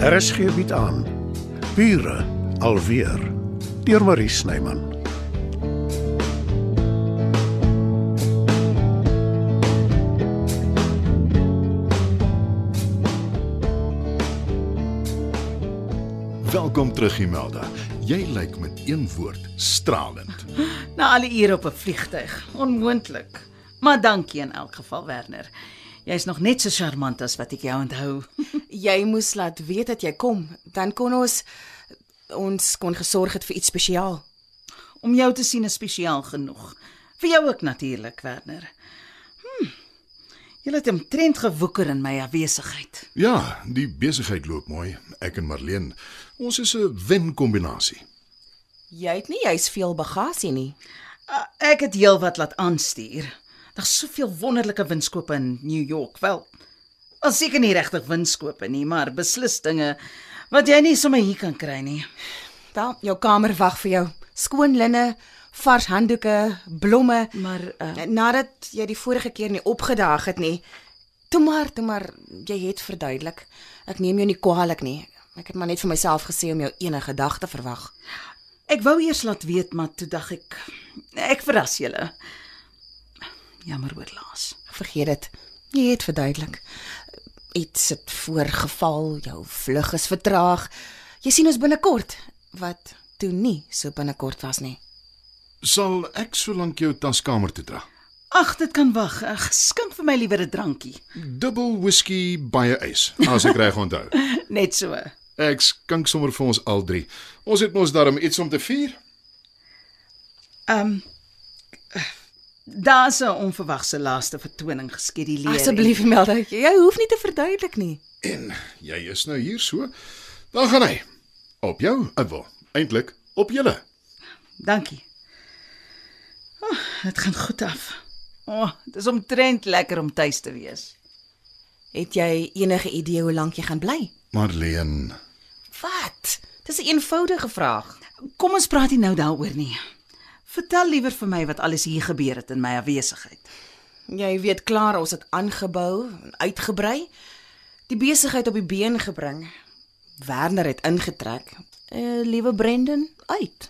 RSG bied aan Bure alweer deur Marie Snyman. Welkom terug, Imelda. Jy lyk met een woord stralend. Na al die ure op 'n vliegtyg. Onmoontlik. Maar dankie in elk geval, Werner. Jy's nog net so charmant as wat ek jou onthou. Jy moes laat weet dat jy kom, dan kon ons ons kon gesorg het vir iets spesiaal. Om jou te sien is spesiaal genoeg. Vir jou ook natuurlik, Werner. Hm. Jy het omtrent gewoeker in my afwesigheid. Ja, die besigheid loop mooi. Ek en Marlene, ons is 'n wen-kombinasie. Jy het nie juis veel bagasie nie. Uh, ek het heelwat laat aanstuur. Daar's soveel wonderlike winskope in New York. Wel, al seker nie regtig winskope nie, maar beslis dinge wat jy nie sommer hier kan kry nie. Wel, jou kamer wag vir jou. Skoon linne, vars handdoeke, blomme. Maar uh, Nadat jy die vorige keer nie opgedaag het nie. Toe maar, toe maar, jy het verduidelik. Ek neem jou nie kwaadlik nie. Ek het maar net vir myself gesê om jou enige dag te verwag. ek wou eers laat weet, maar toe dink ek ek verras julle. Jammer oor laas. Vergeet dit. Jy het verduidelik. Iets het voorgeval, jou vlug is vertraag. Jy sien ons binnekort wat toe nie so binnekort was nie. Sal ek solank jou taskamer toe dra? Ag, dit kan wag. Ag, Skink vir my liewer 'n drankie. Dubbel whisky baie ys, as ek reg onthou. Net so. Ek skink sommer vir ons al drie. Ons het mos daarom iets om te vier. Ehm um, daar's 'n onverwagse laaste vertoning geskeduleer. Asseblief Melda, jy hoef nie te verduidelik nie. En jy is nou hier so. Dan gaan hy. Op jou, wil. Eintlik op julle. Dankie. Oh, dit gaan goed af. O, oh, dit is omtrent lekker om tuis te wees. Het jy enige idee hoe lank jy gaan bly? Marlene, Wat? Dis 'n eenvoudige vraag. Kom ons praat nie nou daaroor nie. Vertel liewer vir my wat alles hier gebeur het in my afwesigheid. Jy weet klaar ons het aangebou en uitgebrei. Die besigheid op die been gebring. Werner het ingetrek. Uh, liewe Brendan uit.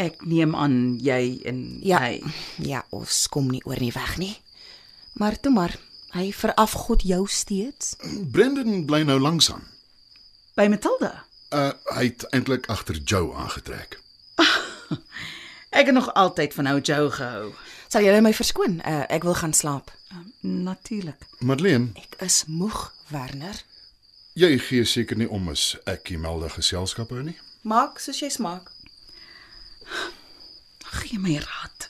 Ek neem aan jy en Ja. hy. Ja, ons kom nie oor nie weg nie. Maar toe maar, hy verafgod jou steeds. Brendan bly nou langs aan. By Matilda. Uh hy het eintlik agter Joe aangetrek. Ek het nog altyd van ou Joe gehou. Sal jy my verskoon? Uh, ek wil gaan slaap. Natuurlik. Marlene, Ek is moeg, Werner. jy gee seker nie om as ek Imelda geselskap hou nie. Maak soos jy smaak. Gee my raad.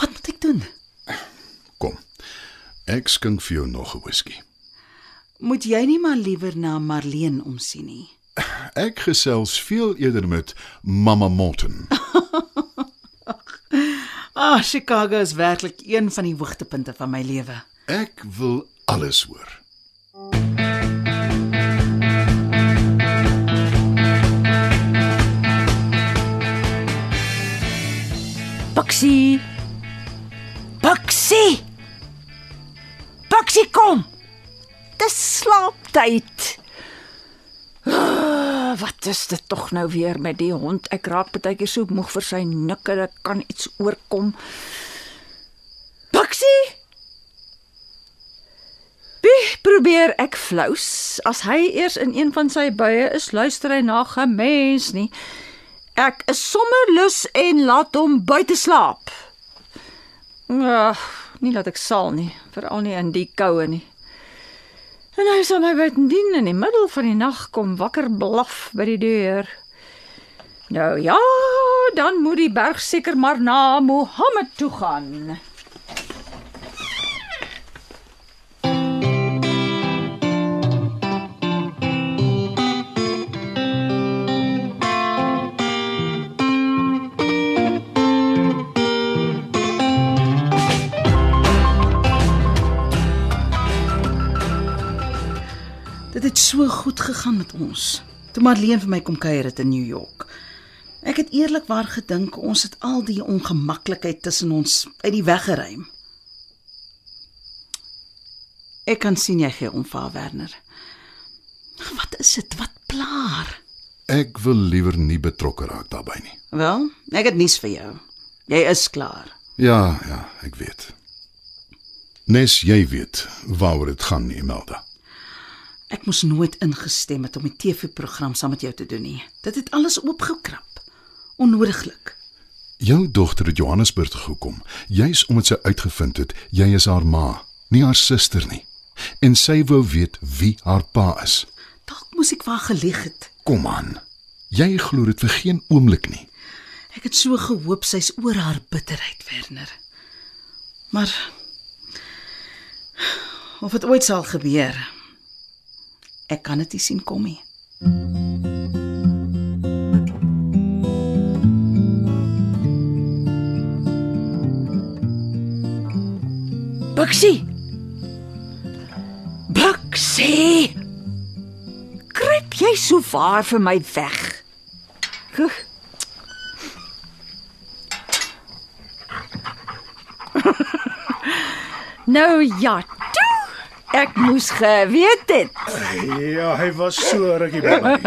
Wat moet ek doen? Kom. Ek skink vir jou nog 'n whisky. Moet jy nie maar liewer na Marlene omsien nie. Ek gesels veel eerder met Mama Morton. Ah, Chicago is werklik een van die hoogtepunte van my lewe. Ek wil alles hoor. Baksie. Baksie. Baksie kom. Dis slaaptyd. Ah, Wat is dit tog nou weer met die hond? Ek raak baie keer so moeg vir sy nikke, dit kan iets oorkom. Baksie. Wie probeer ek flous? As hy eers in een van sy buie is, luister hy na gemens nie. Ek is sommer lus en laat hom buite slaap. Ja, nie dat ek sal nie, veral nie in die koue nie. En hy sal my buitendien in die middel van die nag kom wakker blaf by die deur. Nou ja, dan moet die berg seker maar na Mohammed toe gaan. So goed gegaan met ons. Toe Marlene vir my kom kuier het in New York. Ek het eerlikwaar gedink ons het al die ongemaklikheid tussen ons uit die weg geruim. Ek kan sien jy gee om vir haar, Werner. Wat is dit? Wat plaar? Ek wil liewer nie betrokke raak daarbey nie. Wel, ek het nuus vir jou. Jy is klaar. Ja, ja, ek weet. Nes jy weet waaroor dit gaan nie, Melda. Ek moes nooit ingestem het om die TV-program saam met jou te doen nie. Dit het alles oopgekrap. Onnodiglik. Jou dogter het Johannesburg toe gekom, juis omdat sy uitgevind het jy is haar ma, nie haar suster nie. En sy wou weet wie haar pa is. Dalk moes ek waar gelieg het. Kom aan. Jy glo dit vir geen oomblik nie. Ek het so gehoop sy's oor haar bitterheid, Werner. Maar of dit ooit sal gebeur, ek kan dit nie sien kom nie. Buksie. Buksie. Kruip jy so vaar vir my weg? Huh. nou ja. Ek moes geweet het. Ja, hy was so rukkie by my.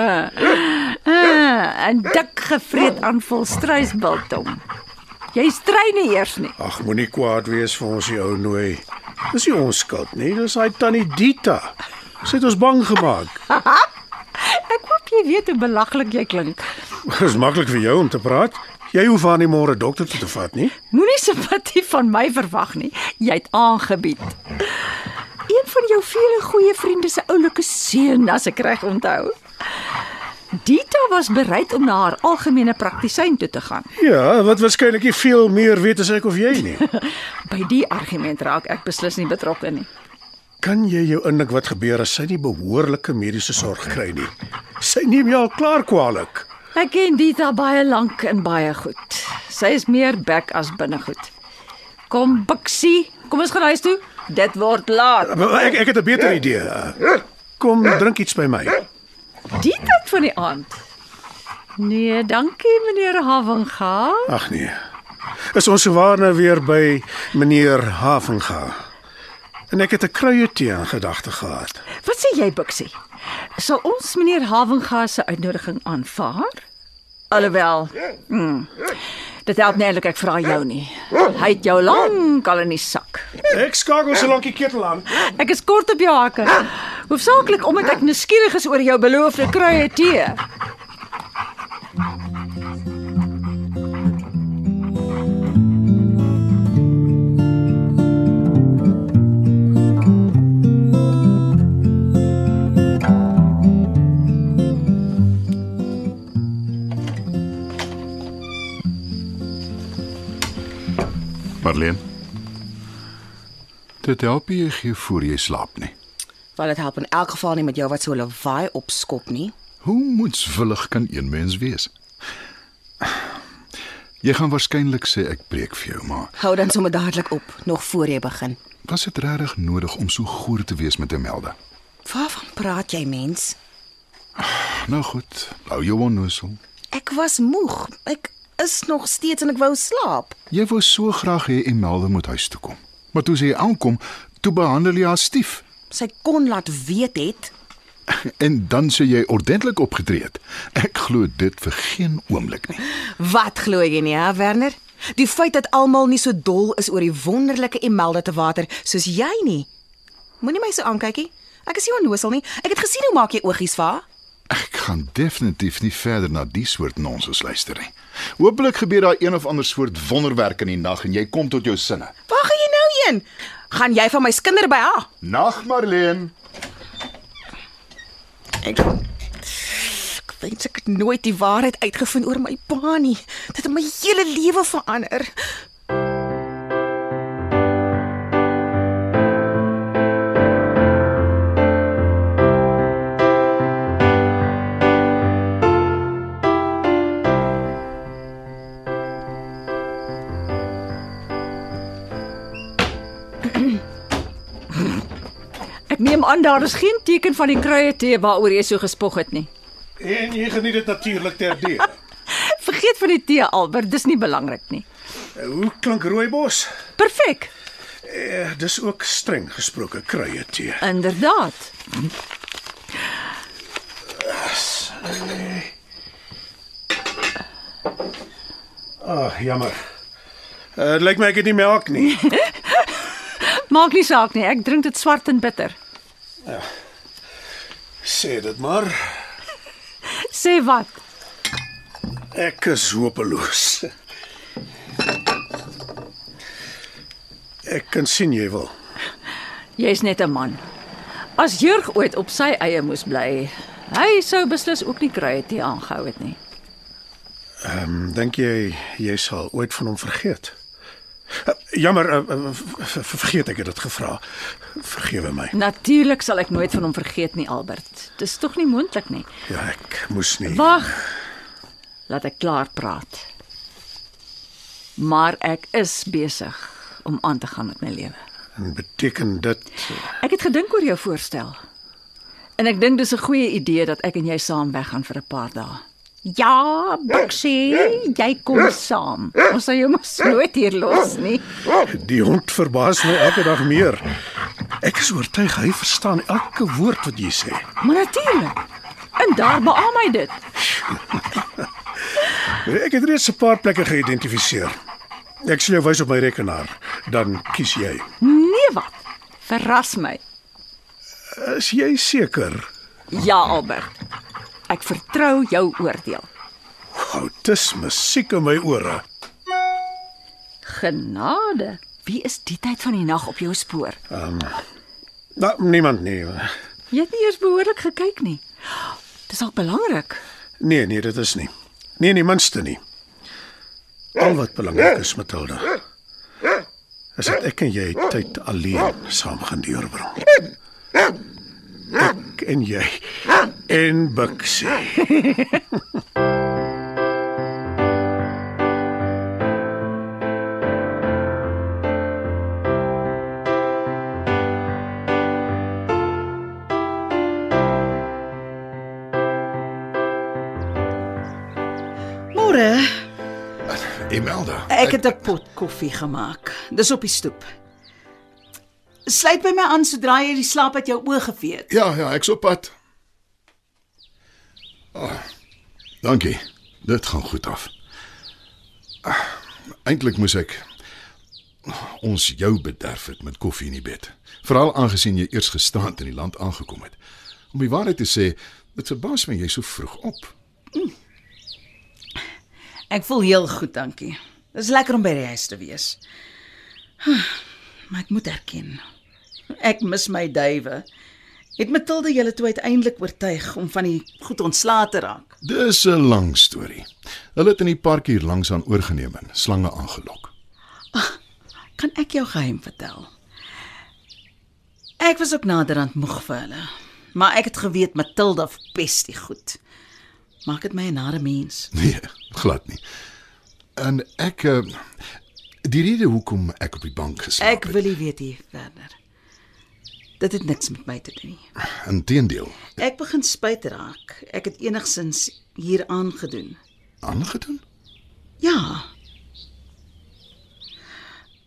Ah, en dik gevreet aan vol struisbiltong. Jy strei nie eers nie. Ag, moenie kwaad wees vir ons die ou nooi. Dis nie ons skuld nie, dis hy tannie Dita. Sy het ons bang gemaak. Ek hoop jy weet hoe belaglik jy klink. Dis maklik vir jou om te praat. Jy hoef haar nie môre dokter toe te vat nie. Moenie simpatie van my verwag nie. Jy het aangebied. Vele goeie vriende se oulike seun, as ek reg onthou. Dita was bereid om na haar algemene praktisyn toe te gaan. Ja, wat waarskynlik nie veel meer weet as ek of jy nie. By die argument raak ek beslis nie betrokke nie. Kan jy jou indink wat gebeur as sy nie behoorlike mediese sorg kry nie? Sy neem jou al klaar kwaliek. Ek ken Dita baie lank en baie goed. Sy is meer bek as binnegoed. Kom, Bixie, kom ons gaan huis toe. Dit word laat. Ek ek het 'n beter idee. Kom drink iets by my. Die tyd van die aand. Nee, dankie meneer Havenga. Ag nee. Is ons sowaar nou weer by meneer Havenga. En ek het 'n kruie tee in gedagte gehad. Wat sê jy, Bixie? Sal ons meneer Havenga se uitnodiging aanvaar? Alhoewel, hmm, dit help nie eintlik ek vra jou nie. Hy het jou lank al in die sak. Ek skakel so lank die ketel aan. Ek is kort op jou hakke. Hoofsaaklik omdat ek nuuskierig is oor jou beloofde kruie tee. Dit help nie jy gee voor jy slaap nie. Want dit help in elk geval nie met jou wat so lawaai opskop nie. Hoe moedswillig kan een mens wees? Jy gaan waarskynlik sê ek breek vir jou, maar Hou dan sommer dadelik op nog voor jy begin. was dit regtig nodig om so goeie te wees met Imelda? Waarvan praat jy mens? Nou goed, hou jou onnoosel. Ek was moeg. Ek is nog steeds en ek wou slaap. Jy wou so graag hê Imelda moet huis toe kom. Maar toe sy aankom, toe behandel jy haar stief Sy kon laat weet het. en dan sê jy ordentlik opgetree het. Ek glo dit vir geen oomblik nie. Wat glo jy nie, hè, Werner? Die feit dat almal nie so dol is oor die wonderlike Imelda te water soos jy nie. Moenie my so aankyk nie. Ek is nie onnosel nie. Ek het gesien hoe maak jy oogies vir haar. Ek gaan definitief nie verder na die soort nonsens luister nie. Hoopelik gebeur daar een of ander soort wonderwerk in die nag en jy kom tot jou sinne. Waar heen? Gaan jy van my skinder by haar? Nag Marlene. Ek Ek wens ek het nooit die waarheid uitgevind oor my pa nie. Dit het my hele lewe verander. Neem aan daar is geen teken van die kruie tee waaroor jy so gespog het nie. En jy geniet dit natuurlik terdeur. Vergeet van die tee Albert, dis nie belangrik nie. Hoe klink rooibos? Perfek. Eh, dis ook streng gesproke kruie tee. Inderdaad. Ag, oh, jammer. Uh, lyk my ek het nie melk nie. Maak nie saak nie, ek drink dit swart en bitter. Sê dit maar. Sê wat? Ek is hopeloos. Ek kan sien jy wil. Jy's net 'n man. As Jurg ooit op sy eie moes bly, hy sou beslis ook nie krye tee aangehou het nie. Ehm um, dink jy jy sal ooit van hom vergeet? Jammer, ver- ver- vergeet ek het dit gevra. Vergewe my. Natuurlik sal ek nooit van hom vergeet nie, Albert. Dis tog nie moontlik nie. Ja, ek moes nie. Wag. Laat ek klaar praat. Maar ek is besig om aan te gaan met my lewe. En beteken dit Ek het gedink oor jou voorstel. En ek dink dis 'n goeie idee dat ek en jy saam weggaan vir 'n paar dae. Ja, Boksie, jy kom saam. Ons sal jou mos nooit hier los nie. die hond verbaas my elke dag meer. Ek is oortuig hy verstaan elke woord wat jy sê. Maar natuurlik. En daar beamoen my dit. Ek het reeds 'n paar plekke geïdentifiseer. Ek sal jou wys op my rekenaar. Dan kies jy. Nee wat? Verras my. Is jy seker? Ja, Albert. Ek vertrou jou oordeel. Ou, dis musiek in my ore. Genade. Wie is die tyd van die nag op jou spoor? Nou, niemand nie. Jy het nie eers behoorlik gekyk nie. Dis al belangrik. Nee, nee, dit is nie. Nee, nie minste nie. Al wat belangrik is, Matilda, is dat ek en jy tyd alleen saam gaan deurbring. En jy en Bixie. Môre, Imelda. ek het 'n pot koffie gemaak. Dis op die stoep. Sluit by my aan sodra jy die slaap uit jou oë gevee het. Ja, ja, ek's op pad. Oh, dankie. Dit gaan goed af. Ah, Eintlik moes ek ons jou bederf het met koffie in die bed. Veral aangesien jy eers gisteraand in die land aangekom het. Om die waarheid te sê, dit verbaas my jy so vroeg op. Ek voel heel goed, dankie. Dis lekker om by die huis te wees. Maar ek moet erken, ek mis my duwe. Het Matilda julle toe uiteindelik oortuig om van die goed ontslae te raak? Dis 'n lang storie. Hulle het in die park hier langs aan oorgeneem en slange aangelok. Kan ek jou geheim vertel? Ek was ook naderhand moeg vir hulle, maar ek het geweet Matilda verpes die goed. Maak dit my 'n nare mens. Nee, glad nie. En ek uh, die rede hoekom ek op die bank geslaap Ek wil nie weet nie, Werner. Dit het niks met my te doen nie. Inteendeel, Ek begin spyt raak. Ek het enigsins hier aangedoen. aangedoen. Ja.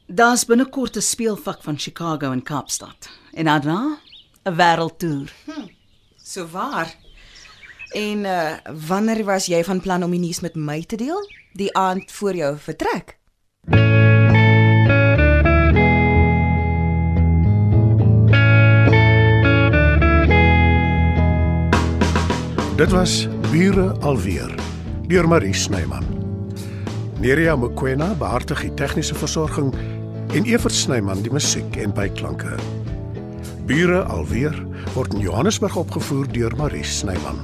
Daar's binnekort 'n speelvak van Chicago en Kaapstad. En daarna 'n wêreldtoer. So waar. En uh wanneer was jy van plan om die nuus met my te deel? Die aand voor jou vertrek. Dit was Bure alweer deur Marie Snyman. Nerea Mkwena behartig die tegniese versorging en Evert Snyman die musiek en byklanke. Bure alweer word in Johannesburg opgevoer deur Marie Snyman.